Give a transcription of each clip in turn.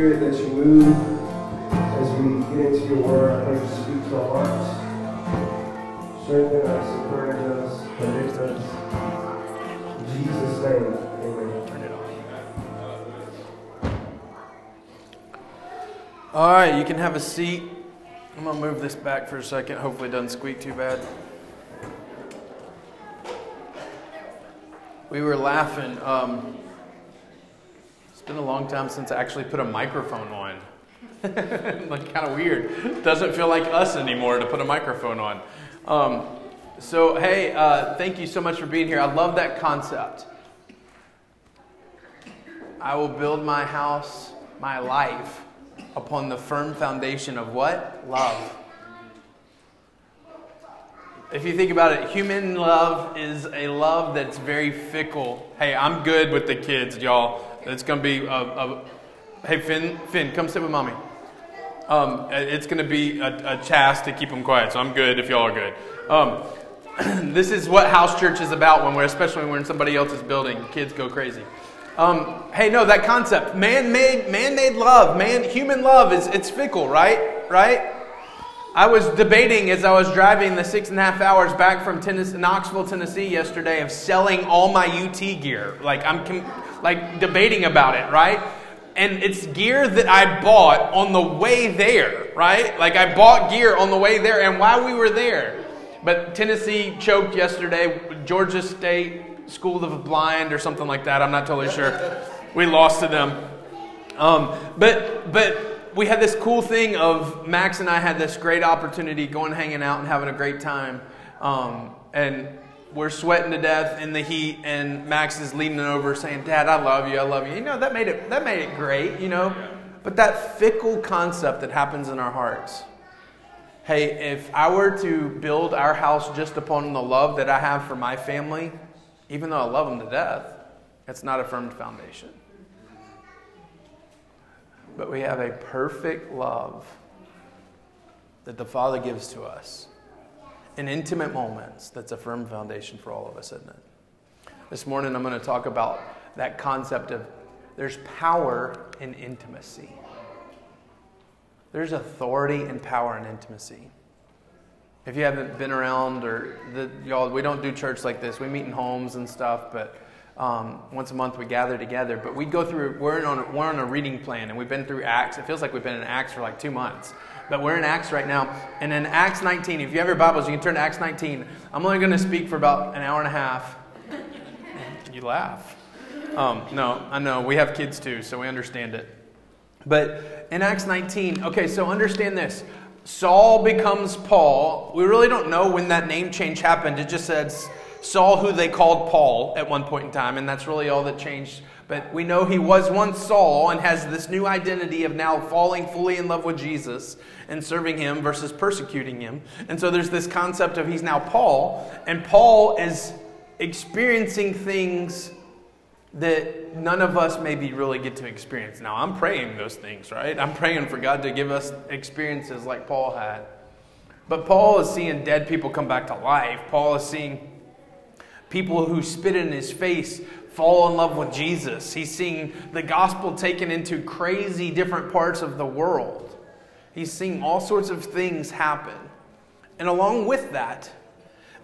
Spirit, that you move as we get into your word. I pray you speak to our hearts. Strengthen us, encourage us, convict us. In Jesus' name, amen. All right, you can have a seat. I'm going to move this back for a second. Hopefully, it doesn't squeak too bad. We were laughing. Um, it's been a long time since I actually put a microphone on. like, kind of weird. Doesn't feel like us anymore to put a microphone on. Um, so, hey, uh, thank you so much for being here. I love that concept. I will build my house, my life upon the firm foundation of what? Love. If you think about it, human love is a love that's very fickle. Hey, I'm good with the kids, y'all. It's going to be a, a, hey, Finn, Finn, come sit with mommy. Um, it's going to be a, a to keep them quiet, so I'm good if y'all are good. Um, this is what house church is about when we're, especially when we're in somebody else's building. Kids go crazy. Um, hey, no, that concept, man-made, man-made love, man, human love is it's fickle, right? Right? I was debating as I was driving the six and a half hours back from Tennessee, Knoxville, Tennessee yesterday of selling all my UT gear. Like I'm com- like debating about it, right? And it's gear that I bought on the way there, right? Like I bought gear on the way there and while we were there. But Tennessee choked yesterday, Georgia State School of the Blind or something like that. I'm not totally sure. We lost to them. Um, but but we had this cool thing of Max and I had this great opportunity going hanging out and having a great time. Um, and we're sweating to death in the heat, and Max is leaning over saying, "Dad, I love you. I love you." You know that made it that made it great. You know, but that fickle concept that happens in our hearts. Hey, if I were to build our house just upon the love that I have for my family, even though I love them to death, it's not a firm foundation. But we have a perfect love that the Father gives to us in intimate moments that's a firm foundation for all of us, isn't it? This morning I'm going to talk about that concept of there's power in intimacy. There's authority and power in intimacy. If you haven't been around or the, y'all, we don't do church like this. We meet in homes and stuff, but um, once a month we gather together. But we go through. We're on we're on a reading plan, and we've been through Acts. It feels like we've been in Acts for like two months, but we're in Acts right now. And in Acts 19, if you have your Bibles, you can turn to Acts 19. I'm only going to speak for about an hour and a half. You laugh. Um, no, I know we have kids too, so we understand it. But in Acts 19, okay, so understand this. Saul becomes Paul. We really don't know when that name change happened. It just says Saul, who they called Paul at one point in time, and that's really all that changed. But we know he was once Saul and has this new identity of now falling fully in love with Jesus and serving him versus persecuting him. And so there's this concept of he's now Paul, and Paul is experiencing things that none of us maybe really get to experience. Now, I'm praying those things, right? I'm praying for God to give us experiences like Paul had. But Paul is seeing dead people come back to life. Paul is seeing people who spit in his face fall in love with Jesus. He's seeing the gospel taken into crazy different parts of the world. He's seeing all sorts of things happen. And along with that,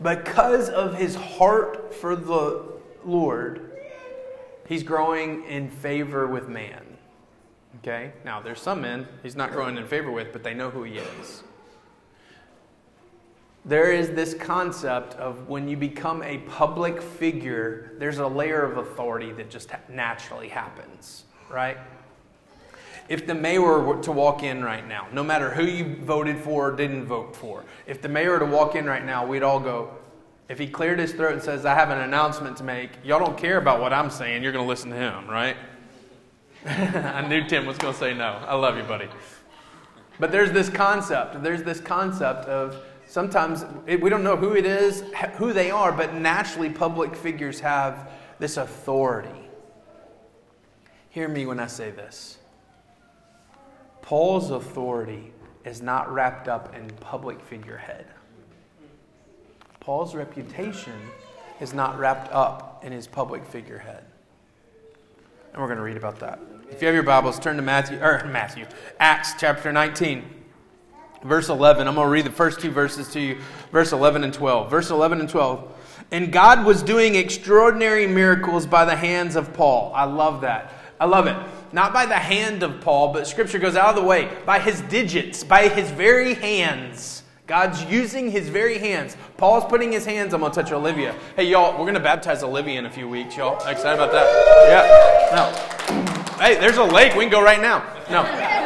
because of his heart for the Lord, he's growing in favor with man. Okay? Now, there's some men he's not growing in favor with, but they know who he is. There is this concept of when you become a public figure, there's a layer of authority that just naturally happens, right? If the mayor were to walk in right now, no matter who you voted for or didn't vote for, if the mayor were to walk in right now, we'd all go, if he cleared his throat and says, I have an announcement to make, y'all don't care about what I'm saying, you're going to listen to him, right? I knew Tim was going to say no. I love you, buddy. But there's this concept. There's this concept of sometimes it, we don't know who it is, who they are, but naturally public figures have this authority. Hear me when I say this. Paul's authority is not wrapped up in public figurehead. Paul's reputation is not wrapped up in his public figurehead. And we're going to read about that. If you have your Bibles, turn to Matthew, or Matthew, Acts chapter 19, verse 11. I'm going to read the first two verses to you, verse 11 and 12. Verse 11 and 12. And God was doing extraordinary miracles by the hands of Paul. I love that. I love it. Not by the hand of Paul, but scripture goes out of the way. By his digits, by his very hands. God's using his very hands. Paul's putting his hands. I'm going to touch Olivia. Hey, y'all, we're going to baptize Olivia in a few weeks, y'all. Excited about that? Yeah. No. Hey, there's a lake. We can go right now. No.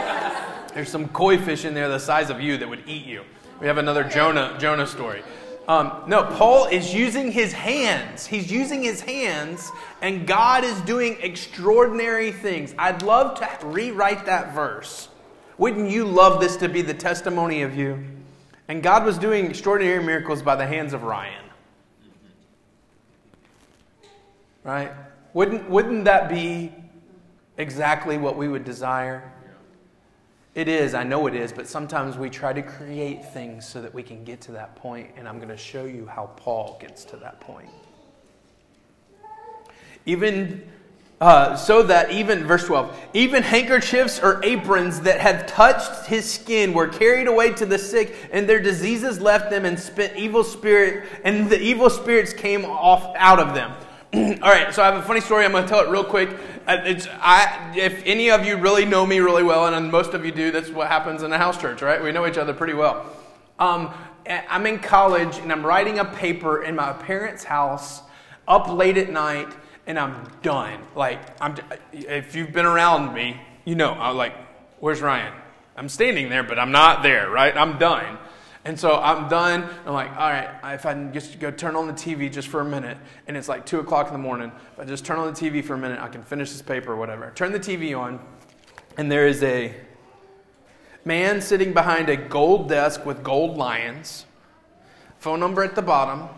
There's some koi fish in there the size of you that would eat you. We have another Jonah, Jonah story. Um, no, Paul is using his hands. He's using his hands, and God is doing extraordinary things. I'd love to rewrite that verse. Wouldn't you love this to be the testimony of you? And God was doing extraordinary miracles by the hands of Ryan. Right? Wouldn't, wouldn't that be exactly what we would desire? It is, I know it is, but sometimes we try to create things so that we can get to that point, and I'm going to show you how Paul gets to that point. Even uh, so that even, verse 12, even handkerchiefs or aprons that had touched his skin were carried away to the sick, and their diseases left them, and spent evil spirit, and the evil spirits came off out of them. All right, so I have a funny story. I'm going to tell it real quick. Uh, it's, I, if any of you really know me really well, and most of you do, that's what happens in a house church, right? We know each other pretty well. Um, I'm in college and I'm writing a paper in my parents' house up late at night, and I'm done. Like, I'm, if you've been around me, you know, I'm like, where's Ryan? I'm standing there, but I'm not there, right? I'm done. And so I'm done. I'm like, all right, if I can just go turn on the TV just for a minute, and it's like 2 o'clock in the morning, if I just turn on the TV for a minute, I can finish this paper or whatever. Turn the TV on, and there is a man sitting behind a gold desk with gold lions, phone number at the bottom.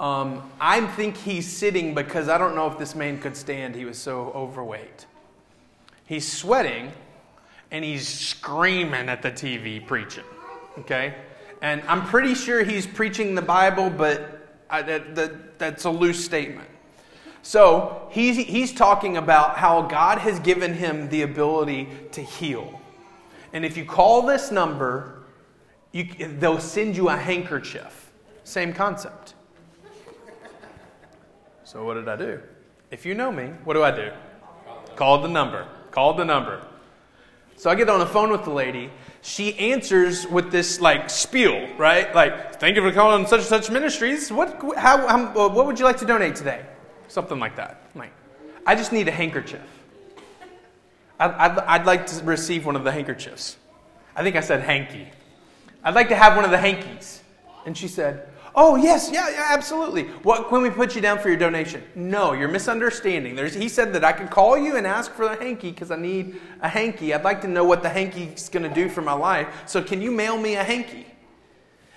Um, I think he's sitting because I don't know if this man could stand. He was so overweight. He's sweating and he's screaming at the TV preaching. Okay? And I'm pretty sure he's preaching the Bible, but I, that, that, that's a loose statement. So he's, he's talking about how God has given him the ability to heal. And if you call this number, you, they'll send you a handkerchief. Same concept. So what did I do? If you know me, what do I do? Call the number. Call the number. So I get on the phone with the lady, she answers with this like spiel, right? Like, thank you for calling such and such ministries. What, how, how, uh, what would you like to donate today? Something like that. Like, I just need a handkerchief. I'd, I'd, I'd like to receive one of the handkerchiefs. I think I said hanky. I'd like to have one of the hankies. And she said, Oh, yes, yeah, yeah, absolutely. What can we put you down for your donation? No, you're misunderstanding. There's, he said that I could call you and ask for the hanky because I need a hanky. I'd like to know what the hanky's going to do for my life. So can you mail me a hanky?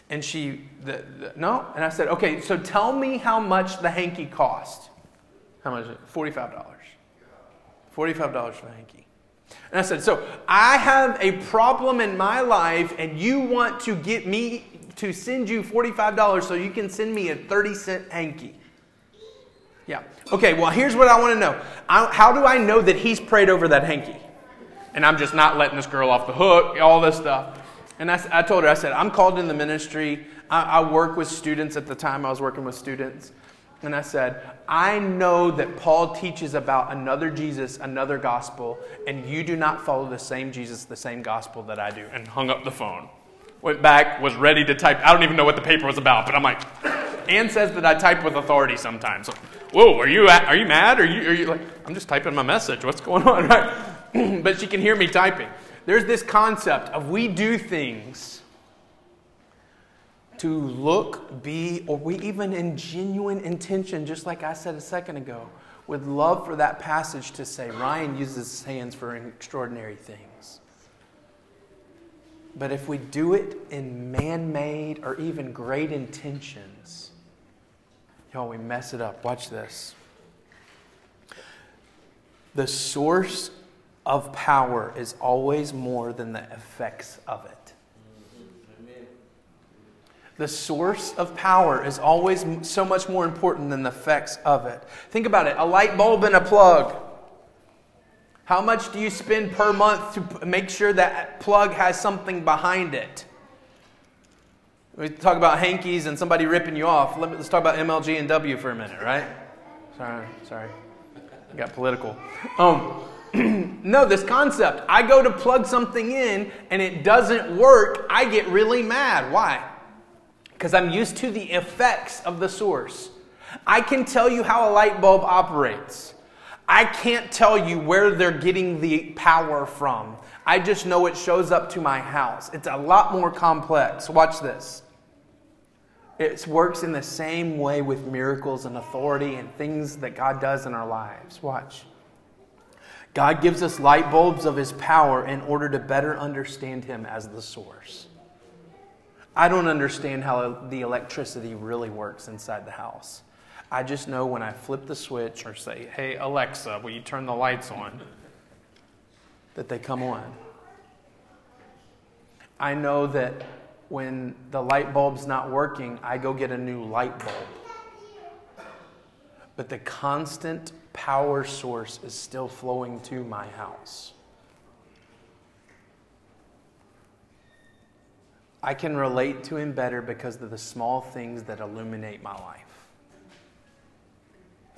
And she, the, the, no. And I said, okay, so tell me how much the hanky cost. How much? $45. $45 for the hanky. And I said, so I have a problem in my life and you want to get me to send you $45 so you can send me a 30 cent hanky. Yeah. Okay, well, here's what I want to know. I, how do I know that he's prayed over that hanky? And I'm just not letting this girl off the hook, all this stuff. And I, I told her, I said, I'm called in the ministry. I, I work with students at the time, I was working with students. And I said, I know that Paul teaches about another Jesus, another gospel, and you do not follow the same Jesus, the same gospel that I do. And hung up the phone went back, was ready to type. I don't even know what the paper was about, but I'm like, Anne says that I type with authority sometimes. So, whoa, are you are you mad? Are you are you like? I'm just typing my message. What's going on, right? but she can hear me typing. There's this concept of we do things to look, be, or we even in genuine intention, just like I said a second ago, with love for that passage to say Ryan uses his hands for an extraordinary things. But if we do it in man made or even great intentions, y'all, we mess it up. Watch this. The source of power is always more than the effects of it. The source of power is always so much more important than the effects of it. Think about it a light bulb and a plug. How much do you spend per month to make sure that plug has something behind it? We talk about hankies and somebody ripping you off. Let us talk about MLG and W for a minute, right? Sorry, sorry. I got political. Um, no, this concept. I go to plug something in and it doesn't work. I get really mad. Why? Because I'm used to the effects of the source. I can tell you how a light bulb operates. I can't tell you where they're getting the power from. I just know it shows up to my house. It's a lot more complex. Watch this. It works in the same way with miracles and authority and things that God does in our lives. Watch. God gives us light bulbs of His power in order to better understand Him as the source. I don't understand how the electricity really works inside the house. I just know when I flip the switch or say, hey, Alexa, will you turn the lights on? that they come on. I know that when the light bulb's not working, I go get a new light bulb. But the constant power source is still flowing to my house. I can relate to him better because of the small things that illuminate my life.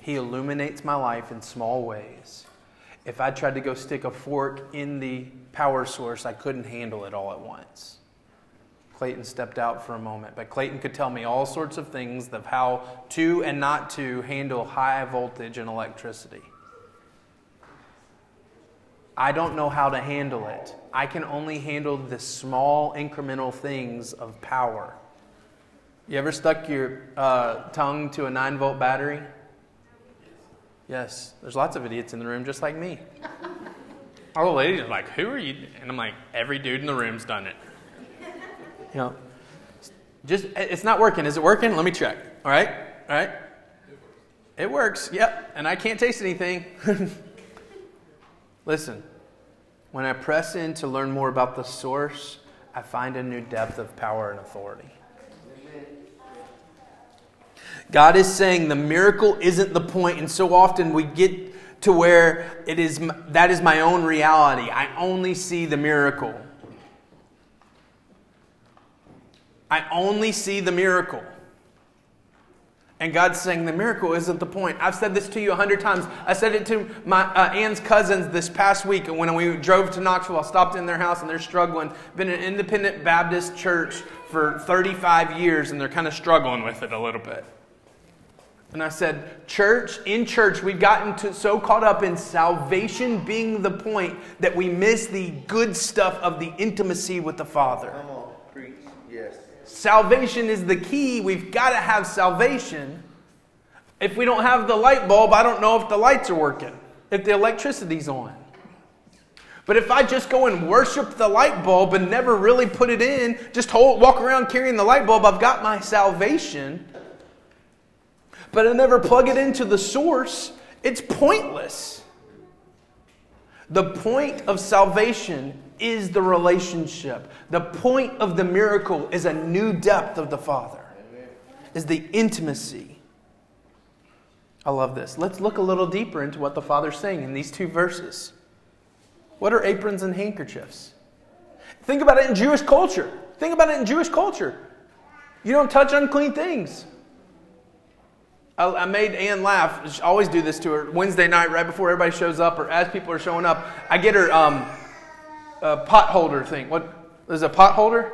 He illuminates my life in small ways. If I tried to go stick a fork in the power source, I couldn't handle it all at once. Clayton stepped out for a moment, but Clayton could tell me all sorts of things of how to and not to handle high voltage and electricity. I don't know how to handle it. I can only handle the small incremental things of power. You ever stuck your uh, tongue to a 9 volt battery? Yes, there's lots of idiots in the room just like me. All the ladies are like, Who are you? And I'm like, Every dude in the room's done it. You know, just it's not working. Is it working? Let me check. All right, all right. It works. Yep. And I can't taste anything. Listen, when I press in to learn more about the source, I find a new depth of power and authority. God is saying the miracle isn't the point, and so often we get to where it is that is my own reality. I only see the miracle. I only see the miracle. And God's saying the miracle isn't the point. I've said this to you a hundred times. I said it to my uh, Ann's cousins this past week and when we drove to Knoxville. I stopped in their house and they're struggling. Been an independent Baptist church for 35 years and they're kind of struggling with it a little bit. And I said, Church, in church, we've gotten to, so caught up in salvation being the point that we miss the good stuff of the intimacy with the Father. Come on, preach. Yes. Salvation is the key. We've got to have salvation. If we don't have the light bulb, I don't know if the lights are working, if the electricity's on. But if I just go and worship the light bulb and never really put it in, just hold, walk around carrying the light bulb, I've got my salvation. But I never plug it into the source, it's pointless. The point of salvation is the relationship. The point of the miracle is a new depth of the Father, is the intimacy. I love this. Let's look a little deeper into what the Father's saying in these two verses. What are aprons and handkerchiefs? Think about it in Jewish culture. Think about it in Jewish culture. You don't touch unclean things. I, made Ann laugh. I always do this to her Wednesday night, right before everybody shows up, or as people are showing up. I get her um, a pot holder thing. What is a pot holder?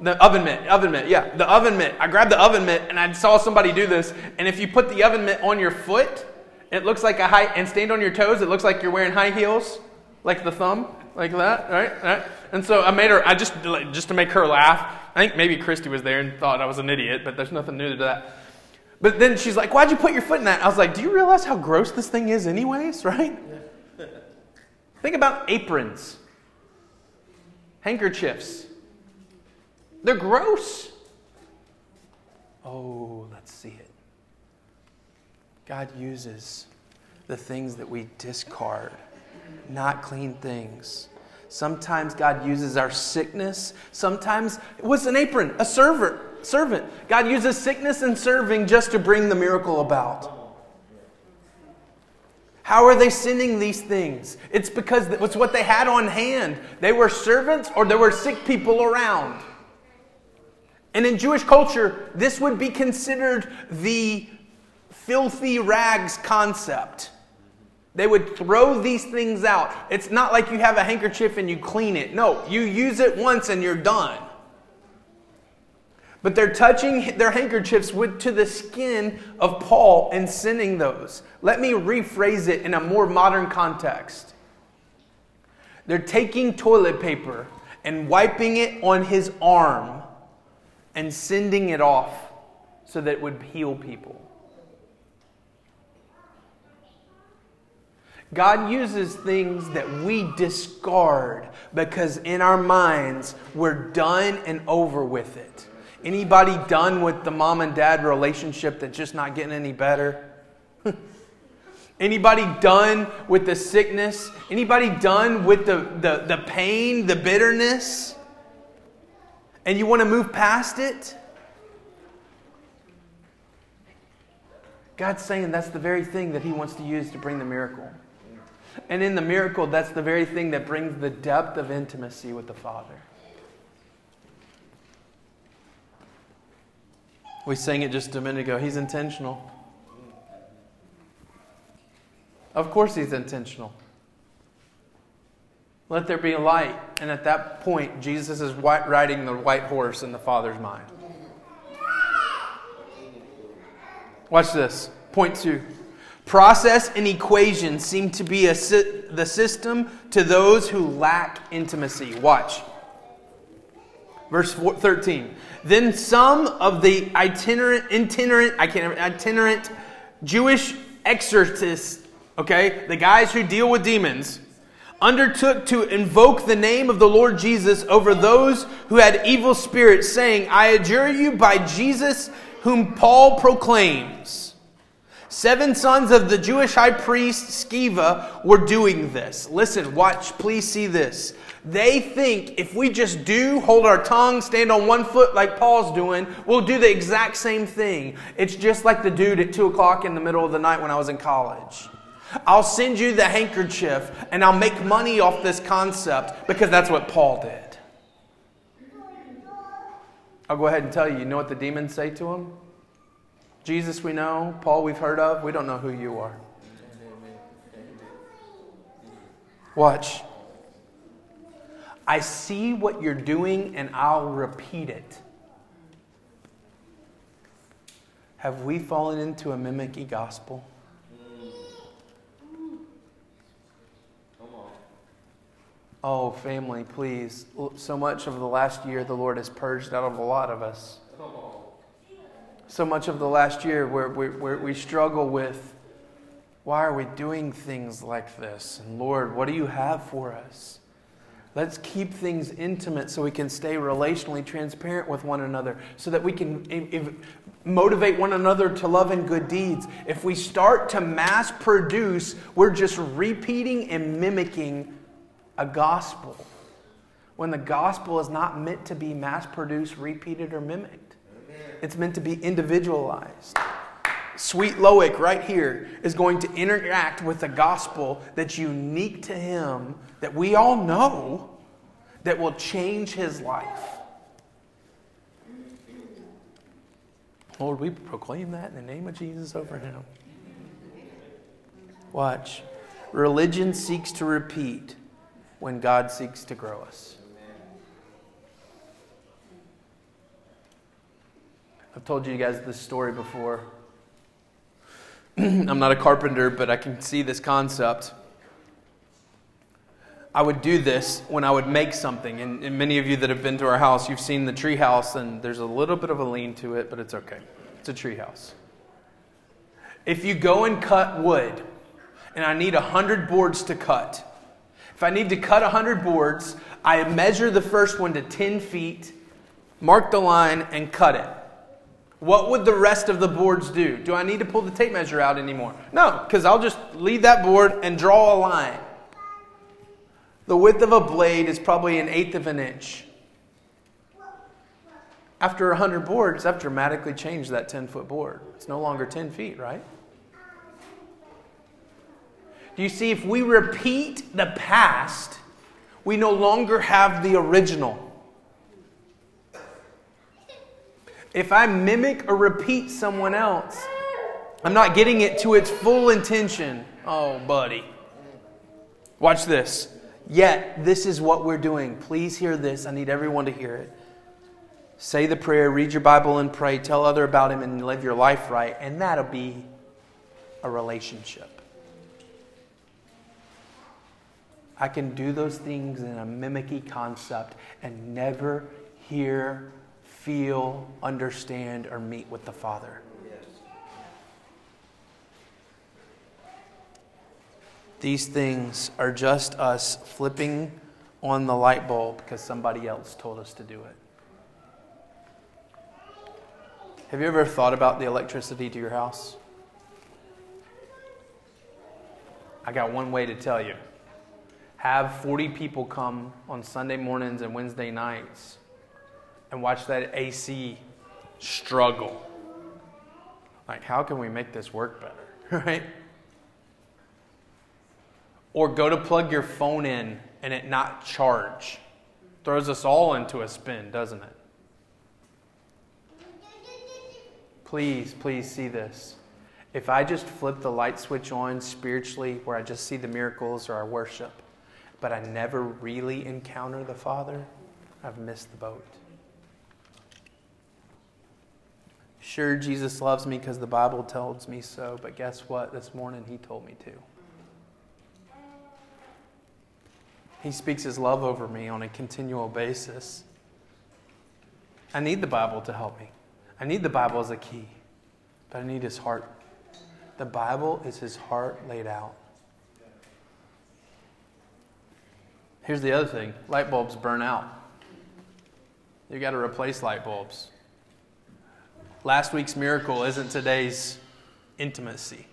The oven mitt, oven mitt, yeah, the oven mitt. I grabbed the oven mitt and I saw somebody do this. And if you put the oven mitt on your foot, it looks like a high, and stand on your toes, it looks like you're wearing high heels, like the thumb, like that, right? right? And so I made her, I just, just to make her laugh. I think maybe Christy was there and thought I was an idiot, but there's nothing new to that. But then she's like, Why'd you put your foot in that? I was like, Do you realize how gross this thing is, anyways, right? Think about aprons handkerchiefs. They're gross. Oh, let's see it. God uses the things that we discard, not clean things. Sometimes God uses our sickness. Sometimes, what's an apron? A server, servant. God uses sickness and serving just to bring the miracle about. How are they sending these things? It's because it's what they had on hand. They were servants or there were sick people around. And in Jewish culture, this would be considered the filthy rags concept. They would throw these things out. It's not like you have a handkerchief and you clean it. No, you use it once and you're done. But they're touching their handkerchiefs with, to the skin of Paul and sending those. Let me rephrase it in a more modern context. They're taking toilet paper and wiping it on his arm and sending it off so that it would heal people. God uses things that we discard because in our minds we're done and over with it. Anybody done with the mom and dad relationship that's just not getting any better? Anybody done with the sickness? Anybody done with the, the, the pain, the bitterness? And you want to move past it? God's saying that's the very thing that He wants to use to bring the miracle. And in the miracle, that's the very thing that brings the depth of intimacy with the Father. We sang it just a minute ago. He's intentional. Of course, he's intentional. Let there be a light. And at that point, Jesus is riding the white horse in the Father's mind. Watch this. Point two. Process and equation seem to be a, the system to those who lack intimacy. Watch. Verse 13. Then some of the itinerant, itinerant, I can't itinerant Jewish exorcists, okay, the guys who deal with demons, undertook to invoke the name of the Lord Jesus over those who had evil spirits, saying, I adjure you by Jesus whom Paul proclaims. Seven sons of the Jewish high priest Sceva were doing this. Listen, watch, please see this. They think if we just do, hold our tongue, stand on one foot like Paul's doing, we'll do the exact same thing. It's just like the dude at 2 o'clock in the middle of the night when I was in college. I'll send you the handkerchief and I'll make money off this concept because that's what Paul did. I'll go ahead and tell you, you know what the demons say to him? Jesus, we know. Paul, we've heard of. We don't know who you are. Watch. I see what you're doing and I'll repeat it. Have we fallen into a mimicky gospel? Oh, family, please. So much of the last year, the Lord has purged out of a lot of us so much of the last year where we, where we struggle with why are we doing things like this? And Lord, what do you have for us? Let's keep things intimate so we can stay relationally transparent with one another, so that we can motivate one another to love and good deeds. If we start to mass produce, we're just repeating and mimicking a gospel when the gospel is not meant to be mass produced, repeated, or mimicked. It's meant to be individualized. Sweet Loic, right here, is going to interact with the gospel that's unique to him, that we all know, that will change his life. Lord, we proclaim that in the name of Jesus over him. Watch. Religion seeks to repeat when God seeks to grow us. I've told you guys this story before. I'm not a carpenter, but I can see this concept. I would do this when I would make something. And, and, many of you that have been to our house, you've seen the tree house, and there's a little bit of a lean to it, but it's okay. It's a tree house. If you go and cut wood, and I need 100 boards to cut, if I need to cut 100 boards, I measure the first one to 10 feet, mark the line, and cut it. What would the rest of the boards do? Do I need to pull the tape measure out anymore? No, because I'll just leave that board and draw a line. The width of a blade is probably an eighth of an inch. After 100 boards, I've dramatically changed that 10 foot board. It's no longer 10 feet, right? Do you see, if we repeat the past, we no longer have the original. If I mimic or repeat someone else, I'm not getting it to its full intention. Oh, buddy. Watch this. Yet, this is what we're doing. Please hear this. I need everyone to hear it. Say the prayer, read your Bible and pray, tell other about him and live your life right, and that'll be a relationship. I can do those things in a mimicky concept and never hear, feel, understand, or meet with the Father. These things are just us flipping on the light bulb because somebody else told us to do it. Have you ever thought about the electricity to your house? I got one way to tell you. Have 40 people come on Sunday mornings and Wednesday nights and watch that AC struggle. Like, how can we make this work better? Right? Or go to plug your phone in and it not charge. Throws us all into a spin, doesn't it? Please, please see this. If I just flip the light switch on spiritually, where I just see the miracles or our worship, but I never really encounter the Father, I've missed the boat. Sure, Jesus loves me because the Bible tells me so, but guess what? This morning he told me to. He speaks his love over me on a continual basis. I need the Bible to help me. I need the Bible as a key, but I need his heart. The Bible is his heart laid out. Here's the other thing light bulbs burn out. You got to replace light bulbs. Last week's miracle isn't today's intimacy.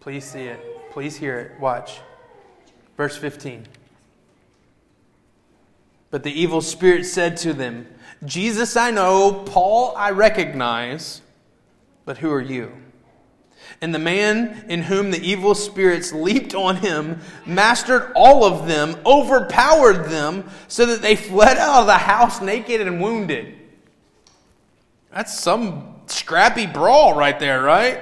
Please see it. Please hear it. Watch. Verse 15. But the evil spirit said to them, Jesus I know, Paul I recognize, but who are you? And the man in whom the evil spirits leaped on him mastered all of them, overpowered them, so that they fled out of the house naked and wounded. That's some scrappy brawl right there, right?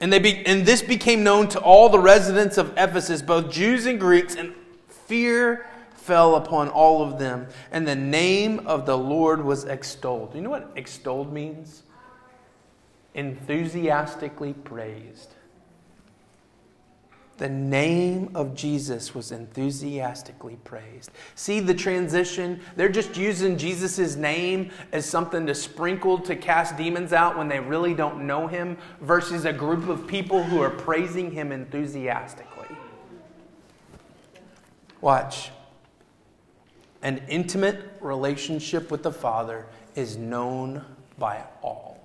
And, they be, and this became known to all the residents of Ephesus, both Jews and Greeks, and fear fell upon all of them. And the name of the Lord was extolled. You know what extolled means? Enthusiastically praised. The name of Jesus was enthusiastically praised. See the transition? They're just using Jesus' name as something to sprinkle to cast demons out when they really don't know him, versus a group of people who are praising him enthusiastically. Watch. An intimate relationship with the Father is known by all.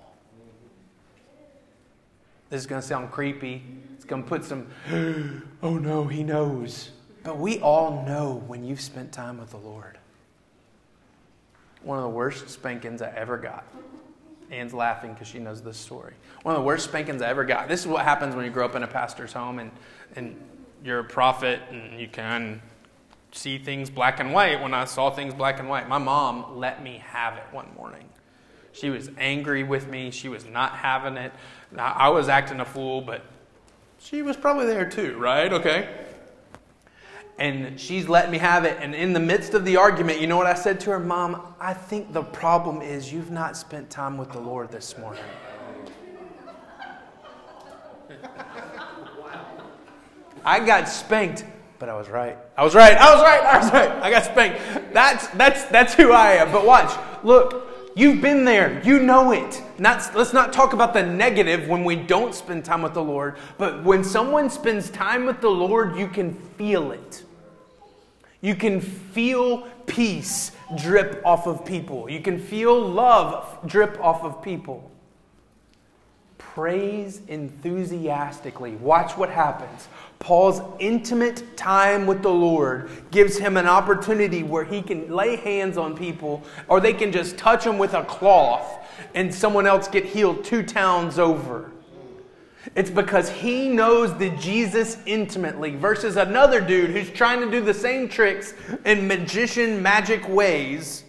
This is going to sound creepy. It's going to put some, oh no, he knows. But we all know when you've spent time with the Lord. One of the worst spankings I ever got. Anne's laughing because she knows this story. One of the worst spankings I ever got. This is what happens when you grow up in a pastor's home and, and you're a prophet and you can see things black and white. When I saw things black and white, my mom let me have it one morning. She was angry with me. She was not having it. I was acting a fool, but she was probably there too, right? Okay. And she's letting me have it. And in the midst of the argument, you know what I said to her? Mom, I think the problem is you've not spent time with the Lord this morning. I got spanked, but I was right. I was right. I was right. I was right. I got spanked. That's that's that's who I am. But watch. Look, You've been there. You know it. Not, let's not talk about the negative when we don't spend time with the Lord, but when someone spends time with the Lord, you can feel it. You can feel peace drip off of people. You can feel love drip off of people. Praise enthusiastically. Watch what happens. Paul's intimate time with the Lord gives him an opportunity where he can lay hands on people or they can just touch him with a cloth and someone else get healed two towns over. It's because he knows the Jesus intimately versus another dude who's trying to do the same tricks in magician magic ways.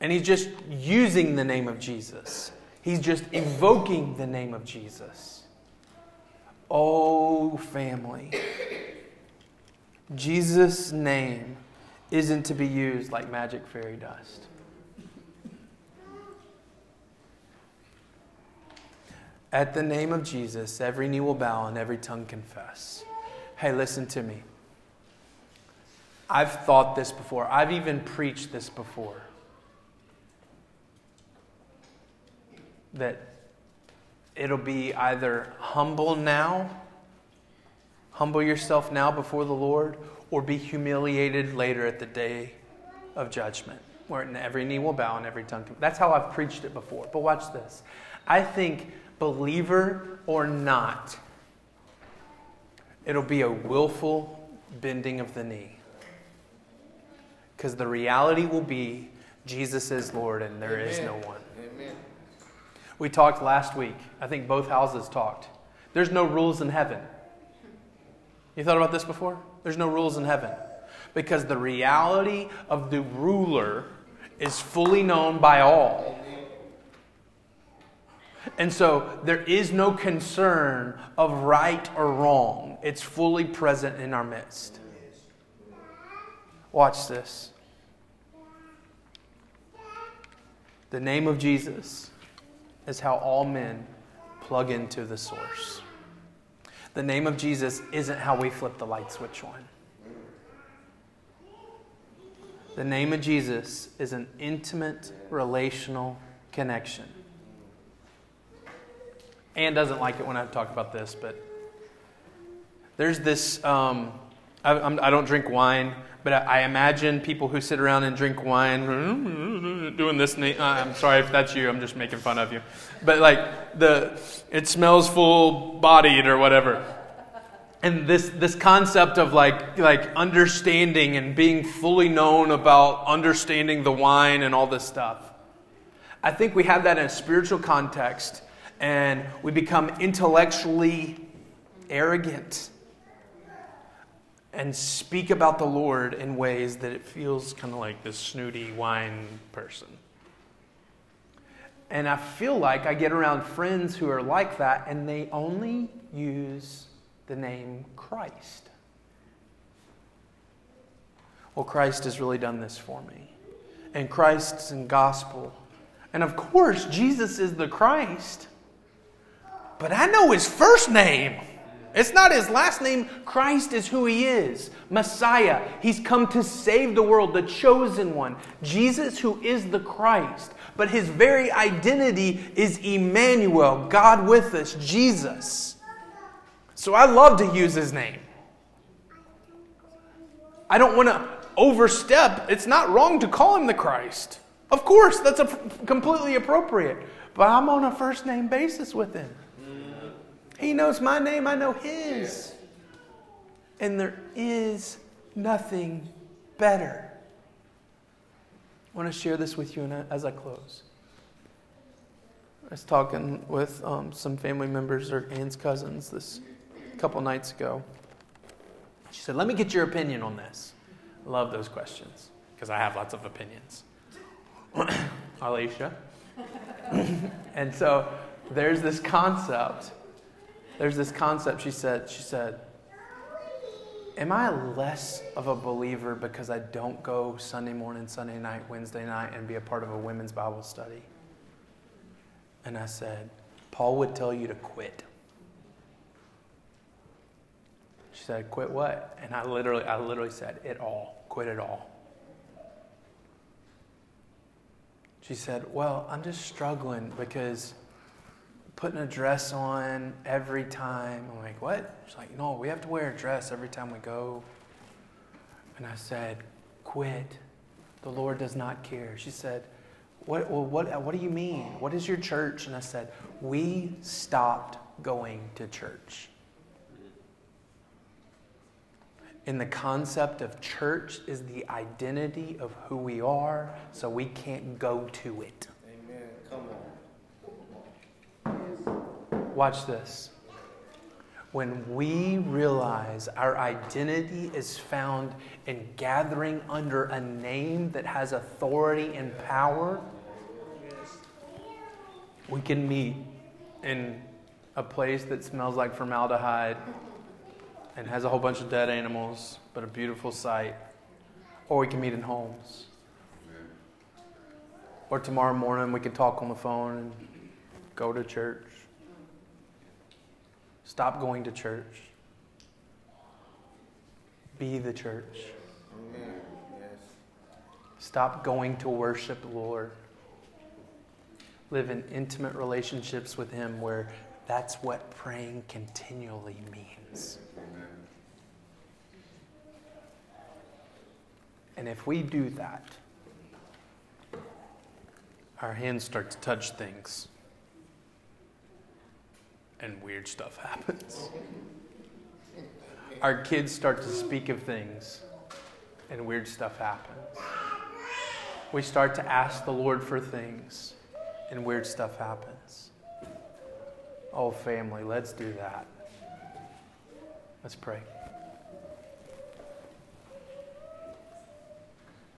And he's just using the name of Jesus. He's just evoking the name of Jesus. Oh, family. Jesus' name isn't to be used like magic fairy dust. At the name of Jesus, every knee will bow and every tongue confess. Hey, listen to me. I've thought this before, I've even preached this before. That it'll be either humble now, humble yourself now before the Lord, or be humiliated later at the day of judgment, where every knee will bow and every tongue. Confess. That's how I've preached it before. But watch this. I think believer or not, it'll be a willful bending of the knee. Because the reality will be Jesus is Lord and there Amen. is no one. We talked last week. I think both houses talked. There's no rules in heaven. You thought about this before? There's no rules in heaven. Because the reality of the ruler is fully known by all. And so there is no concern of right or wrong, it's fully present in our midst. Watch this. The name of Jesus is how all men plug into the source. The name of Jesus isn't how we flip the light switch on. The name of Jesus is an intimate relational connection. Anne doesn't like it when I talk about this, but there's this. Um, I, I, don't drink wine, but I, I, imagine people who sit around and drink wine doing this. Uh, I'm sorry if that's you. I'm just making fun of you. But like the, it smells full bodied or whatever. And this this concept of like like understanding and being fully known about understanding the wine and all this stuff. I think we have that in a spiritual context and we become intellectually arrogant and speak about the Lord in ways that it feels kind of like this snooty wine person. And I feel like I get around friends who are like that and they only use the name Christ. Well, Christ has really done this for me. And Christ's in gospel. And of course, Jesus is the Christ. But I know his first name. It's not his last name. Christ is who he is Messiah. He's come to save the world, the chosen one. Jesus, who is the Christ. But his very identity is Emmanuel, God with us, Jesus. So I love to use his name. I don't want to overstep. It's not wrong to call him the Christ. Of course, that's a, completely appropriate. But I'm on a first name basis with him. He knows my name, I know his. And there is nothing better. I want to share this with you as I close. I was talking with um, some family members or Anne's cousins this couple nights ago. She said, Let me get your opinion on this. I love those questions because I have lots of opinions. Alicia. and so there's this concept there's this concept she said she said am i less of a believer because i don't go sunday morning sunday night wednesday night and be a part of a women's bible study? And i said paul would tell you to quit. She said quit what? And i literally i literally said it all. Quit it all. She said well i'm just struggling because putting a dress on every time. I'm like, what? She's like, no, we have to wear a dress every time we go. And I said, quit. The Lord does not care. She said, what, well, what, what do you mean? What is your church? And I said, we stopped going to church. And the concept of church is the identity of who we are, so we can't go to it. Amen. Come on. Watch this. When we realize our identity is found in gathering under a name that has authority and power, we can meet in a place that smells like formaldehyde and has a whole bunch of dead animals, but a beautiful sight. Or we can meet in homes. Or tomorrow morning we can talk on the phone and go to church. Stop going to church. Be the church. Stop going to worship the Lord. Live in intimate relationships with Him where that's what praying continually means. And if we do that, our hands start to touch things and weird stuff happens. Our kids start to speak of things and weird stuff happens. We start to ask the Lord for things and weird stuff happens. Oh, family, let's do that. Let's pray.